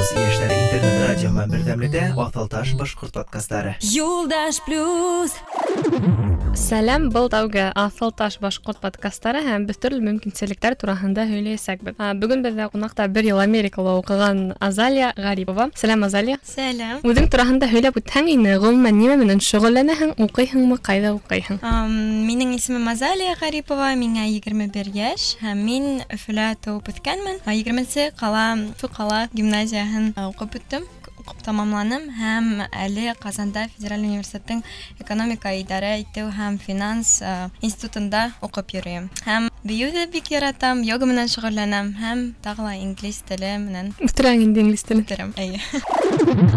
e esta era a internet. радио менән бердәмлектә Аҫылташ башҡорт подкасттары. Юлдаш плюс Сәләм, был тәүге Аҫыл таш башҡорт подкастары һәм без төрлө мөмкинселектәр тураһында һөйләйәсәкбеҙ. А, Бөгөн беҙҙә ҡунаҡта бер йыл Америкала уҡыған Азалия Гарипова. Сәләм, Азалия. Сәләм. Үҙең тураһында һөйләп үтһәң ине, ғөмүмән нимә менән шөғөлләнәһең, уҡыйһыңмы, ҡайҙа уҡыйһың? Ам, Минең исемем Азалия Гарипова, миңә 21 йәш һәм мин Өфөлә тыуып үҫкәнмен. 20-нсе ҡала Өфө ҡала гимназияһын а, уҡып бөттөм уҡып тамамланым һәм әле Ҡазанда Федераль университеттың экономика идарә итеү һәм финанс а, институтында уҡып йөрөйөм. Һәм бейеүҙе бик яратам, йога менән шөғөлләнәм һәм тағы ла инглиз теле менән Үҫтерәң инде инглиз телен. үтерәм. Әйе.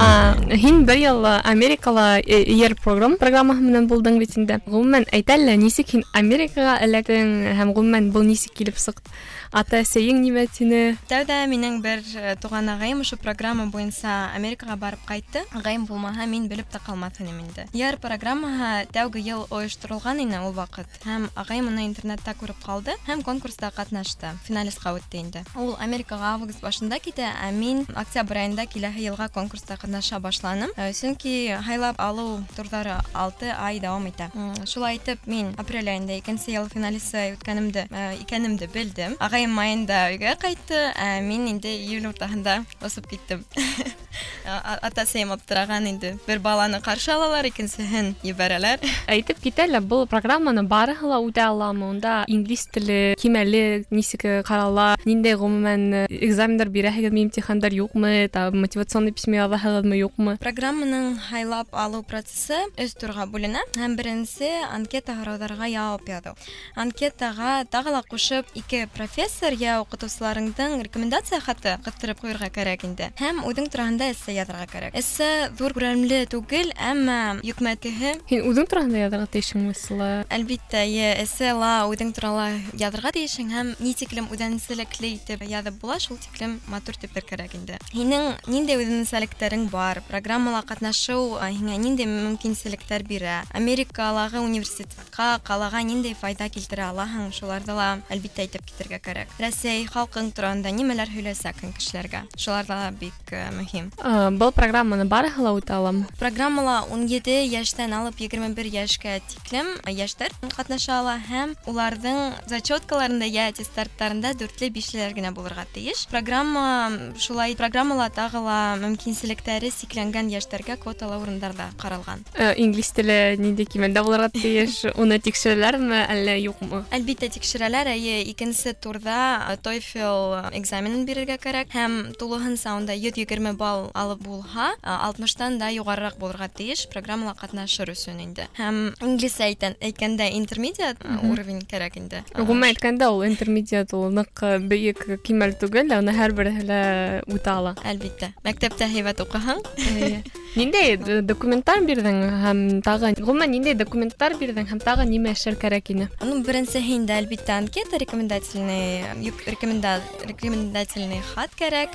А, Һин бер йыл Америкала ER программ программаһы менән булдың бит инде. Ғөмүмән әйт әле, нисек һин Америкаға эләктең һәм ғөмүмән был нисек килеп сыҡты? Ата-әсәйең нимә тине? Тәүҙә минең бер э, туған ағайым ошо программа буйынса Америкаға барып ҡайтты. Ағайым булмаһа, мин белеп тә ҡалмаҫ инем инде. Яр программаһы тәүге йыл ойошторолған ине ул ваҡыт. Һәм ағайым уны интернетта күреп ҡалды һәм конкурста ҡатнашты. Финалистҡа үтте инде. Ул Америкаға август башында китә, ә мин октябрь айында киләһе йылға конкурста ҡатнаша башланым. Э, Сөнки һайлап алыу турҙары 6 ай дауам итә. М, Шулай итеп, мин апрель айында икенсе йыл финалисты үткәнемде, э, икәнемде белдем. Ағайым майында өйгә ҡайтты, ә мин инде июль уртаһында осоп киттем. А- Ата-әсәйем аптыраған инде. Бер баланы ҡаршы алалар, икенсеһен ебәрәләр. Әйтеп китәләр, был программаны барыһы ла үтә аламы? Унда инглиз теле кимәле нисек ҡарала? Ниндәй ғөмүмән экзамендар бирәһегеҙме, имтихандар юҡмы? Та мотивационный письма яҙаһығыҙмы, юҡмы? Программаның һайлап алыу процессы өс турға бүленә. Һәм беренсе анкета һорауҙарға яуап яҙыу. Анкетаға тағы ла ҡушып ике профессор йә уҡытыусыларыңдың рекомендация хаты ҡыҫтырып ҡуйырға кәрәк инде. Һәм үҙең тураһында эссе яҙырға кәрәк. Эссе ҙур күләмле түгел, әммә йөкмәтеһе Һин үҙең тураһында яҙырға тейешһеңме, Сыла? Әлбиттә, йә эссе ла үҙең турала яҙырға тейешең һәм ни тиклем үҙенсәлекле итеп яҙып була, шул тиклем матур итеп кәрәк инде. Һинең ниндәй үҙенсәлектәрең бар? Программала ҡатнашыу а, һиңә ниндәй мөмкинселектәр бирә? Америкалағы университетка ҡалаға ниндәй файда килтерә алаһың? Шуларҙы ла әлбиттә әйтеп китергә кәрәк. Рәсәй халҡың тураһында нимәләр һөйләсәкһең кешеләргә? Шулар да бик э, мөһим. А, Был программаны барыһы ла үтә аламы? Программала 17 йәштән алып 21 йәшкә тиклем йәштәр ҡатнаша ала һәм уларҙың зачеткаларында йә аттестаттарында дүртле бишлеләр генә булырға тейеш. Программа шулай программала тағы ла мөмкинселектәре сикләнгән йәштәргә квоталы урындарда ҡаралған. Э, Инглиз теле ниндәй кимәлдә булырға тейеш? Уны тикшерәләрме, әллә юҡмы? Әлбиттә тикшерәләр, әйе, икенсе турҙа э, TOEFL экзаменын бирергә кәрәк һәм тулыһынса унда 120 балл алып булһа, э, 60-тан да юғарыраҡ булырға тейеш программала ҡатнашыр өсөн инде. Һәм инглиз әйтән әйткәндә интермедиат э, уровень кәрәк инде. Э, Ғүмән әйткәндә, ул интермедиат ул ныҡ бейек кимәл түгел, ә уны һәр береһе лә үтә ала. Әлбиттә. Мәктәптә һәйбәт уҡыһаң, Эйе. Ниндәй д- документтар бирҙең һәм тағы ғөмүмән ниндәй документтар бирҙең һәм тағы нимә эшләр кәрәк ине? Ну, беренсеһе инде әлбиттә анкета рекомендательный, юк, рекоменда, рекомендательный хат кәрәк.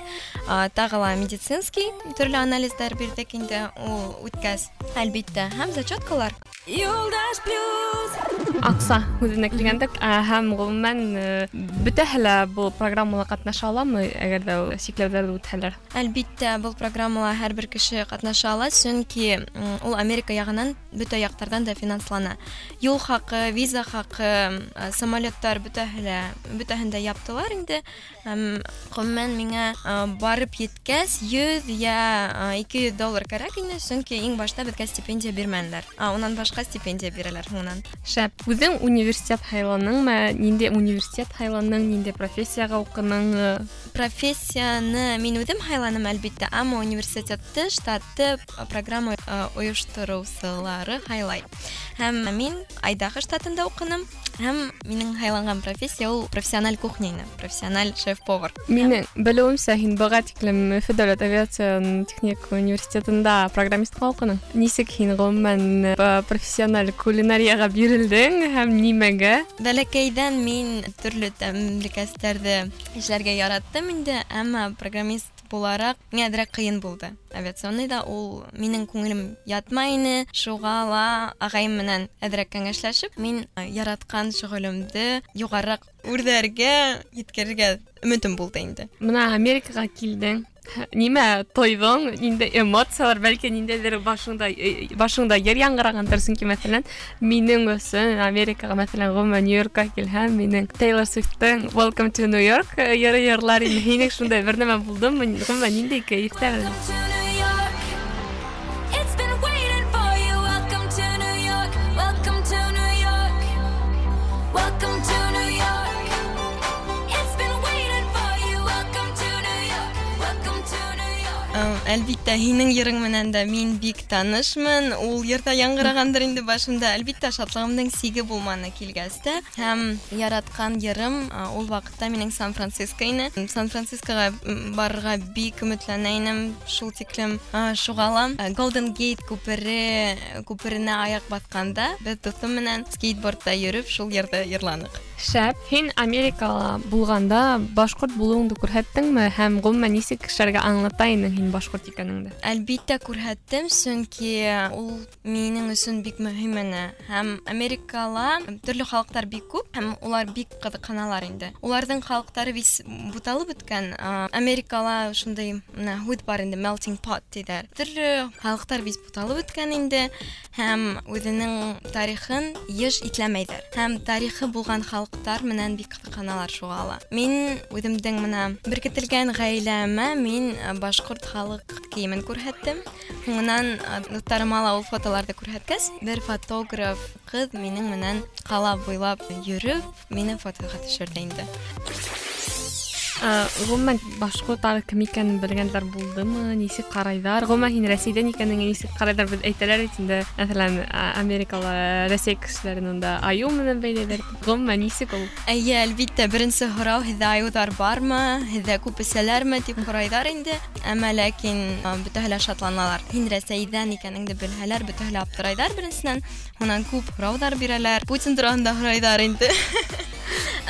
А, Тағы ла медицинский төрлө анализдар бирдек инде ул үткәс. Әлбиттә, һәм зачеткалар. Юлдаш плюс Аҡса һүҙенә килгәндә, ә, һәм ғөмүмән э, бөтәһе лә был программала ҡатнаша аламы, әгәр дә ул сикләүҙәрҙе үтһәләр? Әлбиттә, был программала һәр бер кеше ҡатнаша ала, сөнки м, ул Америка яғынан бөтә яҡтарҙан да финанслана. Юл хаҡы, виза хаҡы, э, самолеттар бөтәһе лә бөтәһен дә яптылар инде. Һәм ғөмүмән миңә э, барып еткәс 100 йә э, 200 доллар кәрәк ине, сөнки иң башта беҙгә стипендия бирмәнеләр. А, унан башҡа стипендия бирәләр һуңынан. Шәп. Үҙең университет һайланыңмы? Ниндәй университет һайланың? Ниндәй профессияға уҡының? Э, Профессияны мин үҙем һайланым әлбиттә, әммә университетты, штатты э, программа э, ойоштороусылары һайлай. Һәм мин Айдахо штатында уҡыным, һәм минең һайланған профессия ул профессиональ кухня ине, профессиональ шеф-повар. Минең белеүемсә, һин быға тиклем Өфө дәүләт авиация техник университетында программистка уҡының. Нисек һин ғөмүмән э, профессиональ кулинарияға бирелдең һәм нимәгә? Бәләкәйҙән мин төрлө тәмлекәстәрҙе эшләргә яраттым инде, әммә программист булараҡ миңә әҙерәк ҡыйын булды. Авиационныйҙа ул минең күңелем ятмай ине, шуға ла ағайым менән әҙерәк кәңәшләшеп, мин э, яратҡан шөғөлөмдө юғарыраҡ үрҙәргә, еткерергә өмөтөм булды инде. Бына Америкаға килдең. нимә тойҙоң, ниндәй эмоциялар, бәлки ниндәйҙер башыңда э, башыңда йыр яңғырағандыр, сөнки мәҫәлән, минең өсөн Америкаға, мәҫәлән, ғөмүмән Нью-Йоркка килһәм, минең Тейлор Свифттың Welcome to New York э, йыры йырлар инде. Һинең шундай бер нәмә булдымы? Ғөмүмән ниндәй кәйефтә Әлбиттә, һинең йырың менән дә мин бик танышмын. Ул йырта яңгырагандыр инде башымда. Әлбиттә, шатлыгымның сиге булманы килгәс тә. Һәм яраткан йырым а, ул вакытта минең Сан-Франциско ине. Сан-Францискога м, барырга бик өметләнә инем. Шул тиклем а, шугала. А, Golden Gate күпере күперенә аяк басканда, без дустым менән скейтбордта йөрүп шул йырды йырладык. Шәп, һин Америкала булганда башҡорт булыуыңды күрһәттеңме һәм ғөмүмән нисек кешеләргә аңлата инең һин башҡорт икәнеңде? Әлбиттә күрһәттем, сөнки ул минең өсөн бик мөһим ине. Һәм Америкала төрле халыктар бик күп, һәм улар бик кызыканалар инде. Уларның халыктары бис буталып беткән. А, Америкала шундай менә һүз бар инде, melting pot диләр. Төрле халыктар бис буталып беткән инде һәм үзенең тарихын еш итләмәйҙәр. Һәм тарихы булган халыктар менән бик кызыканалар шуга ала. Мин үҙемдең менә беркетелгән гаиләмә мин а, башҡорт халык кейемен күрһәттем. Һуңынан а, дуҫтарыма ла ул фотоларҙы күрһәткәс, бер фотограф ҡыҙ минең менән ҡала буйлап йөрөп, мине фотоға төшөрҙө инде. Ә, Ғөмүмән башҡорттар кем икәнен белгәндәр булдымы? Нисек ҡарайҙар? Ғөмүмән һин Рәсәйҙән икәнеңә нисек ҡарайҙар? Беҙ әйтәләр бит инде, мәҫәлән, а, Америкала Рәсәй кешеләрен унда айыу менән бәйләйҙәр. Ғөмүмән нисек ул? Әйе, әлбиттә, беренсе һорау һеҙҙә айыуҙар бармы, һеҙҙә күп эсәләрме тип һорайҙар инде. Әммә ләкин а, бөтәһе лә шатланалар. Һин Рәсәйҙән икәнеңде белһәләр, бөтәһе лә аптырайҙар беренсенән. Һунан күп һорауҙар бирәләр. Путин тураһында һорайҙар инде.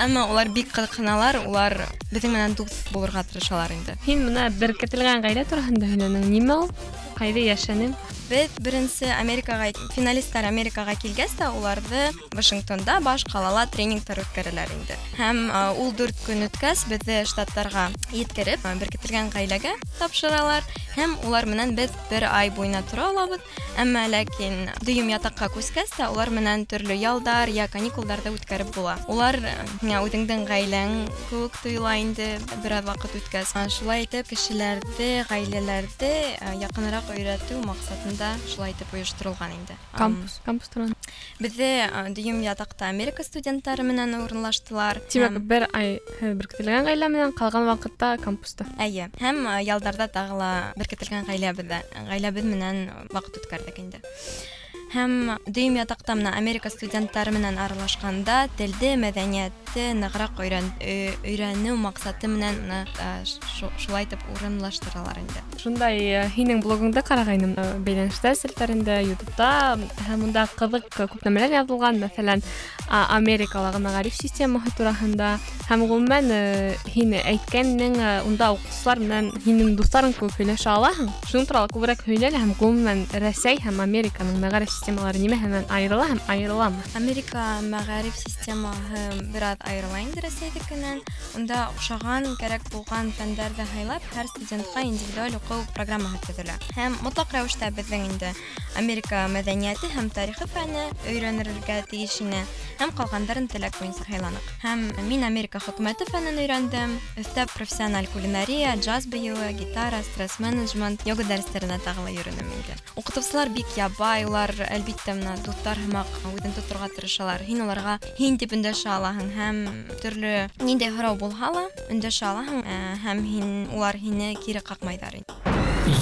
Әммә улар бик ҡыҙыҡһыналар, улар беҙҙең менән дуҫ булырға тырышалар инде. Һин бына беркетелгән ғаилә тураһында һөйләнең. Нимә ул? Ҡайҙа йәшәнең? Беҙ беренсе Америкаға, финалисттар Америкаға килгәс тә уларҙы Вашингтонда баш ҡалала тренингтар үткәрәләр инде. Һәм а, ул дүрт көн үткәс беҙҙе штаттарға еткереп, а, беркетелгән ғаиләгә тапшыралар. Һәм улар менән беҙ бер ай буйына тора алабыҙ. Әммә ләкин дөйөм ятаҡҡа күскәс тә улар менән төрлө ялдар, я каникулдарҙы үткәреп була. Улар э, һиңә үҙеңдең ғаиләң кеүек тойола инде бер аҙ ваҡыт үткәс. А, Шулай итеп кешеләрҙе, ғаиләләрҙе а, яҡыныраҡ өйрәтеү маҡсатында шулай итеп ойошторолған инде. Ам, Кампус, кампус тураһында. Беҙҙе а, дөйөм ятаҡта Америка студенттары менән урынлаштылар. Тимәк, Һәм- бер ай һеҙ беркетелгән ғаилә менән ҡалған ваҡытта кампуста. Әйе, һәм а, ялдарда тағы ла беркетелгән ғаиләбеҙҙә, ғаиләбеҙ менән ваҡыт үткәрҙек инде. Һәм дөйөм ятаҡта менән Америка студенттары менән аралашҡанда телде, мәҙәниәтте нығыраҡ өйрән, ö- өйрәнеү маҡсаты менән менә, а, шу- шулай итеп урынлаштыралар инде. Шундай э, һинең блогыңды ҡарағайным э, бәйләнештәр селтәрендә, Ютубта һәм унда ҡыҙыҡ күп нәмәләр яҙылған, мәҫәлән, а, Америкалағы мәғариф системаһы тураһында һәм ғөмүмән э, һин әйткәнең э, унда уҡытыусылар менән һинең дуҫтарың кеүек һөйләшә алаһың. Шуның турала күберәк һөйлә лә һәм ғөмүмән Рәсәй һәм Американың мәғариф системалары нимәһе менән айырыла һәм айырыламы? Америка мәғариф системаһы бер аҙ айырыла инде Рәсәйҙекенән. Унда оҡшаған, кәрәк булған фәндәрҙе һайлап, һәр студентҡа индивидуаль уҡыу программаһы төҙөлә. Һәм мотлаҡ рәүештә беҙҙең инде Америка мәҙәниәте һәм тарихы фәне өйрәнергә тейеш ине. Һәм ҡалғандарын теләк буйынса һайланыҡ. Һәм мин Америка хөкүмәте фәнен өйрәндем. Өҫтә профессиональ кулинария, джаз бейеүе, гитара, стресс менеджмент, йога дәрестәренә тағы ла йөрөнөм инде. Уҡытыусылар бик ябай, улар әлбиттә менә дуҫтар һымаҡ үҙен тоторға тырышалар. Һин уларға һин дип өндәшә алаһың һәм төрлө ниндәй һорау булһа ла өндәшә алаһың ә, һәм һин улар һине кире ҡаҡмайҙар инде.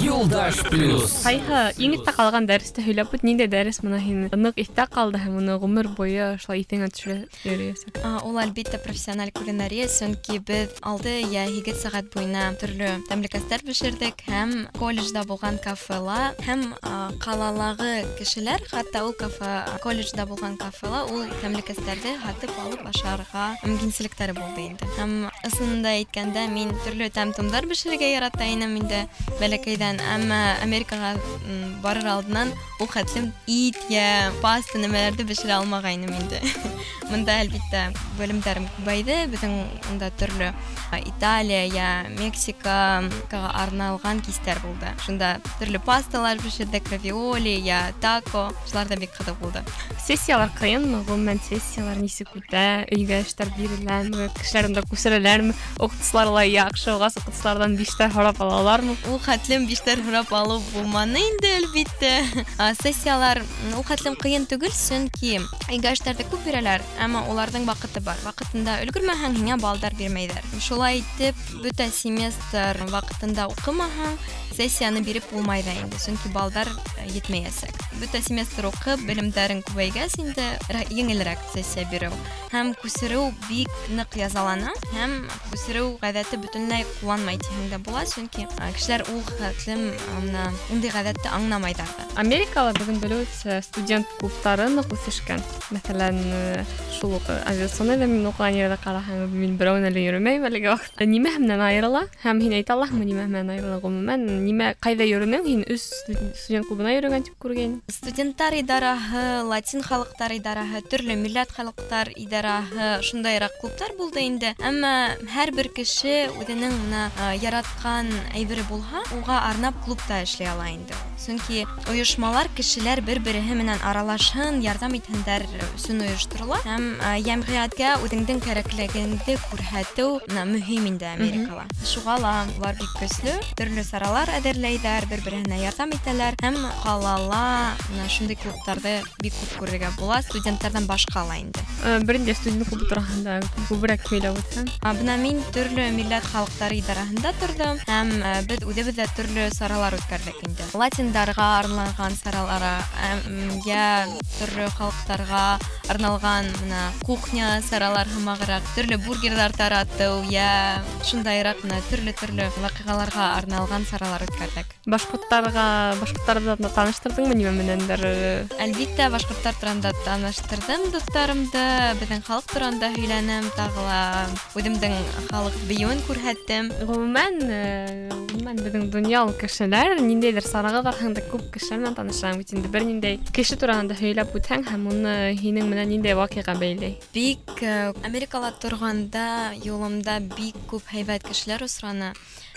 Юлдаш плюс. Ҡайһы иң иҫтә ҡалған дәресте һөйләп үт, ниндәй дәрес менән һин ныҡ иҫтә ҡалды һәм уны ғүмер буйы шулай иҫеңә төшөрә йөрөйәсәк? А, Ул әлбиттә профессиональ кулинария, сөнки беҙ алты йә һигеҙ сәғәт буйына төрлө тәмлекәстәр бешерҙек һәм колледжда булған кафела һәм а, ҡалалағы кешеләр, хатта ул кафе, колледжда булған кафела ул тәмлекәстәрҙе һатып алып ашарға мөмкинселектәре булды инде. Һәм ысынында әйткәндә мин төрлө тәм-томдар бешерергә ярата инем инде бәләкәйҙән. икән, әммә Америкаға м, барыр алдынан ул хәтлем ит я паста нәмәләрде бешерә алмагайным инде. Монда әлбиттә белемдәрем күбәйде, бөтен монда төрле а, Италия я Мексикага арналган кистәр булды. Шунда төрле пасталар бешердек, равиоли я тако, шулар да бик кызык булды. Сессиялар ҡыйынмы? Ғөмүмән сессиялар нисек үтә? Өйгә эштәр биреләме? Кешеләр унда күсерәләрме? Уҡытыусылар яҡшы, уғас уҡытыусыларҙан биштәр һорап алалармы? Ул хәтлем биштәр һорап алып булманы инде әлбиттә. А, Сессиялар м, ул хәтлем кыйын түгел, сөнки өйгә эштәрҙе күп бирәләр, әммә уларҙың ваҡыты бар. Ваҡытында өлгөрмәһәң, һиңә балдар бирмәйҙәр. Шулай итеп, бөтә семестр ваҡытында уҡымаһаң, сессияны биреп булмай ҙа инде, сөнки балдар э, етмәйәсәк. Бөтә семестр уҡып, белемдәрең күбәйгәс инде рә- еңелерәк сессия биреү. Һәм күсереү бик ныҡ язалана, һәм күсереү ғәҙәте бөтөнләй ҡулланмай тиһәң дә була, сөнки а, кешеләр ул хәтлем а, мына ундай ғәҙәтте аңламайҙар ҙа. Америкала бөгөн белеүебеҙсә студент клубтары ныҡ үҫешкән. Мәҫәлән, э, шул уҡ авиационныйҙа мин уҡыған ерҙә ҡараһаң, мин берәүенә лә йөрөмәйем әлеге ваҡытта. Нимәһе менән айырыла? Һәм һин әйтә алаһыңмы нимә менән айырыла? Ғөмүмән, нимә ҡайҙа йөрөнөң? Һин өс студент клубына йөрөгән тип күргәйнем. Студенттар идараһы, латин халыҡтар идараһы, төрлө милләт халыҡтар идараһы, шундайыраҡ клубтар булды инде. Әммә һәр бер кеше үҙенең менә а, яратҡан әйбере булһа, уға арнап клубта эшләй ала инде. Сөнки ойошмалар кешеләр бер-береһе менән аралашһын, ярдәм итһендәр өсөн ойошторола. Һәм а, йәмғиәткә үҙеңдең кәрәклегеңде күрһәтеү менә мөһим инде Америкала. Шуға ла улар бик көслө, төрлө саралар әҙерләйҙәр, бер-береһенә ярдәм итәләр һәм ҡалала менә шундай клубтарҙы бик күп күрергә була, студенттарҙан башҡа ла инде. Э, Беренче студент клубы тураһында күберәк һөйләп үтһәң. А, Бына мин төрлө милләт халыҡтары идараһында тордом һәм ә, беҙ үҙебеҙ ҙә төрлө саралар үткәрҙек инде. Латиндарға арналған саралара, әм, йә төрлө халыҡтарға арналған мына кухня саралар һымағыраҡ, төрлө бургерҙар таратыу, йә шундайыраҡ мына төрлө-төрлө ваҡиғаларға арналған саралар үткәрҙек. Башҡорттарға, башҡорттарҙы да таныштырдыңмы нимә менәндер? э, Әлбиттә, башҡорттар тураһында таныштырҙым дуҫтарымды, беҙҙең халыҡ тураһында һөйләнем, тағы ла үҙемдең халыҡ бейеүен күрһәттем. Ғөмүмән, э, ғөмүмән беҙҙең донъял кешеләр ниндәйҙер сараға барһаң да күп кешеләр менән танышаң бит инде бер ниндәй кеше тураһында һөйләп үтһәң һәм уны һинең менән ниндәй ваҡиға бәйләй. Бик э, Америкала торғанда юлымда бик күп һәйбәт кешеләр осраны.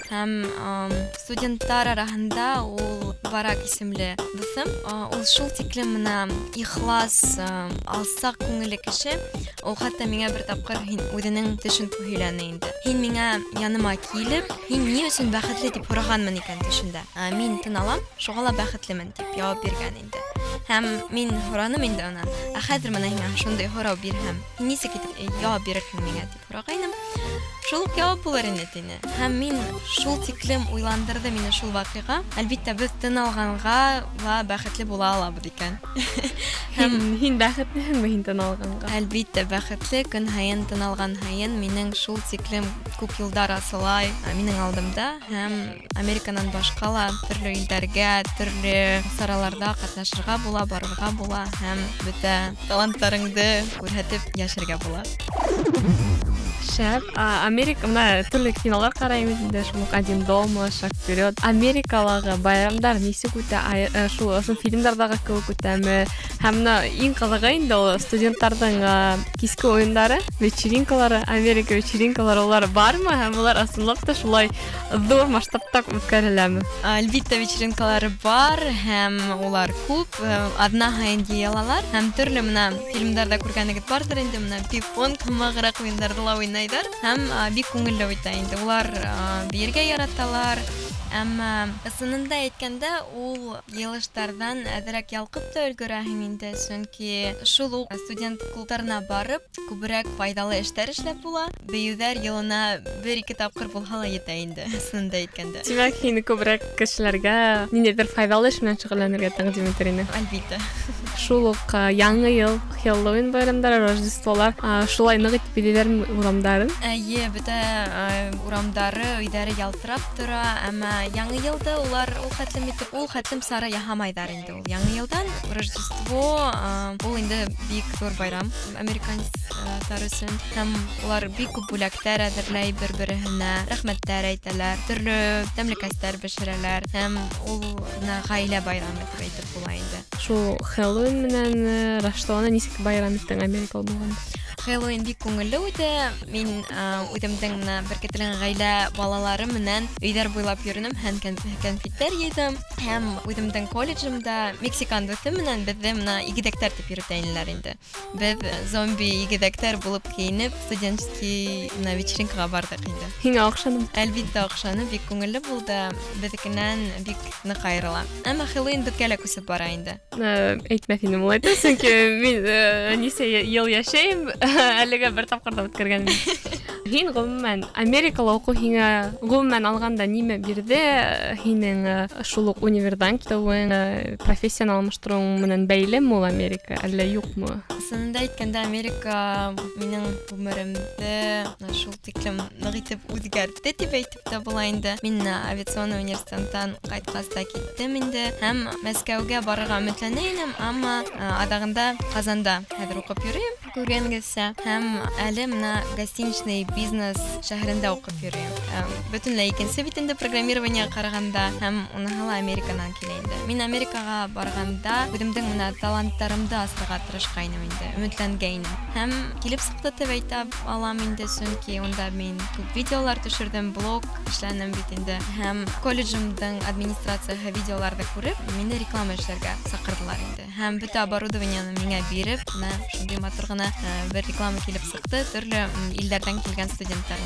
Һәм ам, студенттар араһында ул Барак исемле дуҫым, а, ул шул тиклем менә ихлас, а, алсаҡ күңелле кеше. Ул хатта миңә бер тапҡыр һин үҙенең төшөн һөйләне инде. Һин миңә яныма килеп, һин ни өсөн бәхетле дип һорағанмын икән төшөндә. А, Мин тын алам, шуға ла бәхетлемен дип яуап биргән инде. Һәм мин һораным инде унан, ә хәҙер менә һиңә шундай һорау бирһәм, һин нисек итеп э, яуап бирерһең миңә дип һорағайным. Шул уҡ яуап булыр ине тине. Һәм мин шул тиклем уйландырҙы мине шул ваҡиға. Әлбиттә, беҙ тын алғанға ла бәхетле була алабыҙ икән. Һин, һин бәхетлеһеңме һин тын алғанға? Әлбиттә, бәхетле көн һайын тын алған һайын минең шул тиклем күп юлдар асылай ә, минең алдымда һәм Американан башҡа ла төрлө илдәргә, төрлө сараларда ҡатнашырға була, барырға була һәм бөтә таланттарыңды күрһәтеп йәшәргә була. Шәп. А, Америка, мына төрлө кинолар ҡарайбыҙ инде, шул уҡ «Один дома», «Шаг вперед». Америкалағы байрамдар нисек үтә? Ай- э, Шул ошо фильмдарҙағы кеүек үтәме? Һәм мына иң ҡыҙығы инде ул студенттарҙың а, киске уйындары, вечеринкалары, Америка вечеринкалары улар бармы? Һәм улар ысынлап та шулай ҙур масштабта үткәреләме? Әлбиттә вечеринкалары бар һәм улар күп, э, аҙна һайын йыйылалар һәм төрлө менә фильмдарда күргәнегеҙ бардыр инде менә пинг-понг һымағыраҡ уйындарҙы ла уйнайҙар һәм а, бик күңелле үтә инде. Улар а, бейергә яраталар. Әммә ысынында әйткәндә ул йылыштарҙан әҙерәк ялҡып та өлгөрәһең инде, сөнки шул уҡ студент клубтарына барып, күберәк файҙалы эштәр эшләп була. Бейеүҙәр йылына бер-ике тапҡыр булһа ла етә инде, ысынында әйткәндә. Тимәк, һин күберәк кешеләргә ниндәйҙер файҙалы эш менән шөғөлләнергә тәҡдим итер инең. Әлбиттә. Шул уҡ а, яңы йыл, Хэллоуин байрамдары, Рождестволар, а, шулай ныҡ итеп биләйҙәрме урамдарын? Эйе, бөтә э, урамдары, өйҙәре ялтырап тора, әммә менә яңы йылды улар ул хәтлем итеп ул хәтлем сары яһамайҙар инде ул яңы йылдан рождество а, ул инде бик зур байрам американецтар өсөн һәм улар бик күп бүләктәр әҙерләй бер береһенә рәхмәттәр әйтәләр төрлө тәмлекәстәр бешерәләр һәм ул менә ғаилә байрамы дип әйтеп була инде Шул Хэллоуин менән э, Рождествоны нисек байрам иттең Америкала булганда? Хэллоуин бик күңелле үтә. Мин а, үҙемдең менә беркетелгән ғаилә балалары менән өйҙәр буйлап йөрөнөм һәм кән- кәнфиттәр йыйҙым. Һәм үҙемдең колледжымда Мексикан дуҫым менән беҙҙе менә игеҙәктәр тип йөрөтәйнеләр инде. Беҙ зомби игеҙәктәр булып кейенеп студенческий менә вечеринкаға бардык инде. Һиңә оҡшаным. Әлбиттә оҡшаны, бик күңелле булды. Беҙҙекенән бик ныҡ айырыла. Әммә Хэллоуин беҙгә лә күсеп бара инде. Э, Әйтмәҫ инем ул әйтә, сөнки мин э, нисә йыл йәшәйем, әлегә бер тапҡыр да үткәргәнем. юк. Һин ғөмүмән Америкала уҡыу һиңә ғөмүмән алғанда нимә бирҙе? Һинең э, шул уҡ универҙан китеүең, э, профессионал алмаштырыуың менән бәйлеме ул Америка, әллә юҡмы? Ысынында әйткәндә Америка минең ғүмеремде на шул тиклем ныҡ итеп үҙгәртте тип әйтеп тә була инде. Мин на авиационный университеттан ҡайтҡас та киттем инде һәм Мәскәүгә барырға өмөтләнә инем, әммә ә, аҙағында Ҡазанда хәҙер уҡып йөрөйөм, күргәнегеҙсә, һәм әле менә гостиничный бизнес шәһәрендә уҡып йөрөйөм. Ә, Бөтөнләй икенсе бит инде программирование ҡарағанда һәм уныһы ла Американан килә инде. Мин Америкаға барғанда үҙемдең менә таланттарымды асырға тырышҡайным инде, өмөтләнгәйнем. Һәм килеп сыҡты тип әйтә алам инде, сөнки унда мин күп видеолар төшөрҙөм, блог эшләнем бит инде. Һәм колледжымдың администрацияһы видеоларҙы күреп, мине реклама эшләргә саҡырҙылар инде. Һәм бөтә оборудованияны миңә биреп, менә шундый матур ғына э, бер реклама килеп сыҡты, төрлө м, илдәрҙән килгән dengan setuju ntar.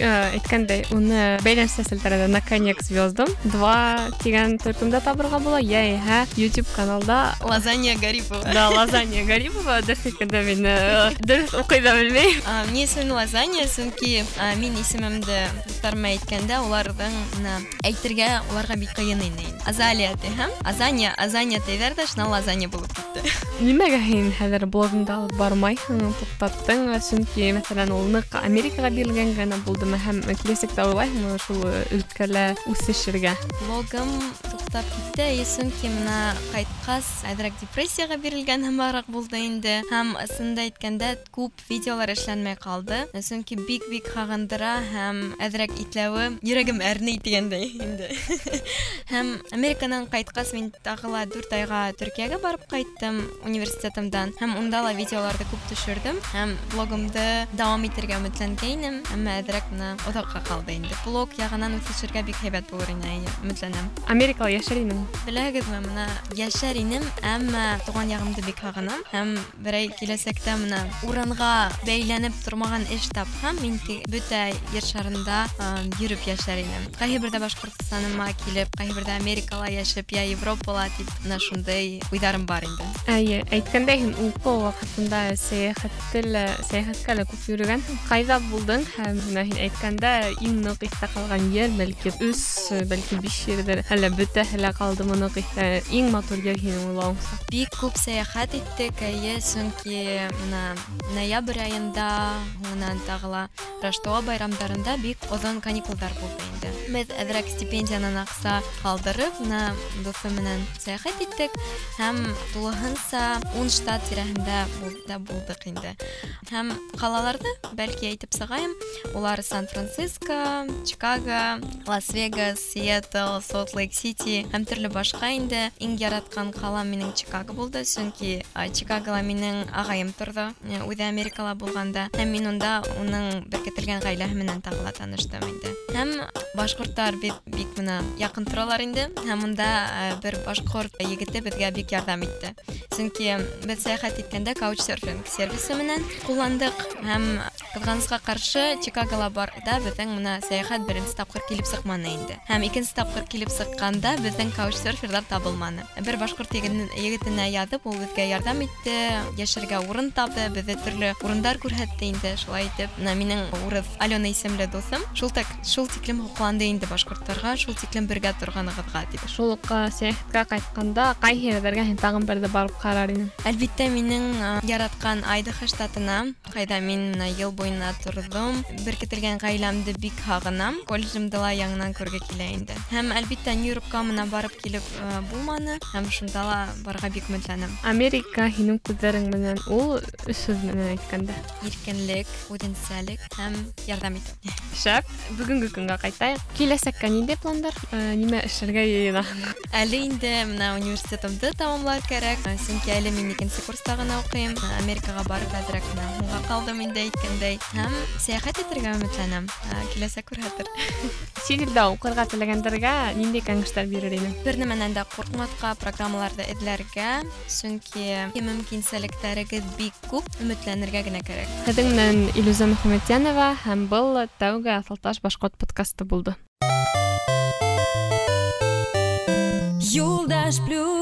Әйткәндәй, уны бәйләнеш сәселтәрендә на конек звездам 2 тигән төркемдә табырға була, йәиһә YouTube каналда Лазанья Гарипова. да Лазанья Гарипова дөрес әйткәндә мин э, дөрес уҡый да белмәйем. А, Ни өсөн лазанья, сөнки а, мин исемемде дуҫтарыма әйткәндә, уларҙың менә әйтергә уларға бик ҡыйын ине. инде. Азалия ти һәм Азанья, Азанья тиҙәр ҙә шунан лазанья булып китте. Нимәгә һин хәҙер блогыңда алып бармайһың, туҡтаттың, сөнки мәсәлән ул ныҡ Америкаға бирелгән генә булдымы һәм киләсәктә уйлайһыңмы шул өлкәлә үсешергә? Блогым туҡтап китте, и сөнки менә ҡайтҡас әҙерәк депрессияға бирелгән һымараҡ булды инде. Һәм ысынында әйткәндә күп видеолар эшләнмәй ҡалды. Сөнки бик-бик һағындыра һәм әҙерәк итләүе йөрәгем әрней тигәндәй инде. һәм Американан ҡайтҡас мин тағы ла дүрт айға Төркиәгә барып ҡайттым университетымдан. Һәм унда ла видеоларҙы күп төшөрҙөм. Һәм блогымды дауам итергә өмөтләнгәйнем. Әммә әҙерәк менә оҙаҡҡа ҡалды инде. Блог яғынан үҫешергә бик һәйбәт булыр ине, өмөтләнәм. Америкала яшәр инең. Беләгеҙме, менә йәшәр инем, әммә туған яғымды бик һағынам. Һәм берәй киләсәктә менә урынға бәйләнеп тормаған эш тапһам, мин ки- бөтә ер шарында а, йөрөп йәшәр инем. Ҡайһы берҙә Башҡортостаныма килеп, ҡайһы берҙә Америкала йәшәп, йә Европала тип, менә шундай уйҙарым бар инде. Әйе, әйткәндәй һин уҡыу ваҡытында сәйәхәтте лә, сәйәхәткә лә күп йөрөгәнһең. Ҡайҙа булдың һәм менә һин әйткәндә иң ныҡ иҫтә ҡалған ер, бәлки өс, бәлки биш ерҙер, әллә бөтәһе лә ҡалдымы ныҡ иҫтә. Иң матур ер һинең уйлауыңса. Бик күп сәйәхәт иттек, әйе, сөнки менә ноябрь айында, һуңынан тағы ла Рождество байрамдарында бик оҙон каникулдар булды инде. Беҙ әҙерәк стипендиянан аҡса ҡалдырып, менә дуҫым менән сәйәхәт иттек һәм тулыһынса 10 штат тирәһендә бул- да булдыҡ инде. Һәм ҡалаларҙы бәлки әйтеп сығайым, улар Сан-Франциско, Чикаго, Лас-Вегас, Сиэтл, Солт-Лейк-Сити һәм төрлө башҡа инде. Иң яратҡан ҡалам минең Чикаго булды, сөнки а, Чикагола минең ағайым торҙо, э, үҙе Америкала булғанда. Һәм мин унда уның беркетелгән ғаиләһе менән тағы ла таныштым инде. Һәм башҡорттар бит бик менә яҡын торалар инде. Һәм унда э, бер башҡорт егете беҙгә бик ярҙам итте. Сөнки беҙ сәйәхәт иткәндә каучсерфинг сервисы менән ҡулландык һәм ҡыҙғанысҡа ҡаршы Чикагола барда беҙҙең менә сәйәхәт беренсе тапҡыр килеп сыҡманы инде. Һәм икенсе тапҡыр килеп сыҡҡанда беҙҙең каучсерферҙар табылманы. Бер башҡорт егетен- егетенә яҙып, ул беҙгә ярҙам итте, йәшәргә урын табы, беҙҙе төрлө урындар күрһәтте инде, шулай итеп. Менә минең урыҫ Алена исемле дуҫым, шул так шул тиклем һоҡланды инде башҡорттарға, шул тиклем бергә торғанығыҙға тип. Шул уҡ э, сәйәхәткә ҡайтҡанда ҡайһы ерҙәргә һин тағын бер дә барып ҡарар инең? Әлбиттә, минең а, яратҡан Айдаһо штатына, ҡайҙа мин менә йыл буйына торҙом, беркетелгән дигән гаиләмде бик һағынам. Колледжымды ла яңынан күргә килә инде. Һәм әлбиттә Нью-Йоркка мына барып килеп э, булманы. Һәм шунда ла барга бик өметләнәм. Америка һинең күҙҙәрең менән ул өс һүҙ менән әйткәндә. Иркенлек, үтенсәлек һәм ярдәм итү. Шәп, бүгенге көнгә ҡайтайыҡ. Киләсәккә ниндәй пландар? Э, Нимә эшләргә йыйына? Әле инде менә университетымды тамамлар кәрәк. Э, Сөнки әле мин икенсе курста гына укыйм. Э, Америкага барып әҙерәк менә һуңға ҡалдым инде әйткәндәй. Һәм сәйәхәт итергә үметләнәм. Э, Киләсәк күрһәтер. Сиделдә уҡырға теләгәндәргә ниндәй кәңәштәр бирер инең? Бер нәмәнән дә ҡурҡмаҫҡа, программаларҙы эҙләргә, сөнки мөмкинсәлектәрегеҙ бик күп, өмөтләнергә генә кәрәк. Һеҙҙең менән Илюза Мөхәмәтйәнова һәм был тәүге Аҫылташ башҡорт подкасты булды. Юлдаш плюс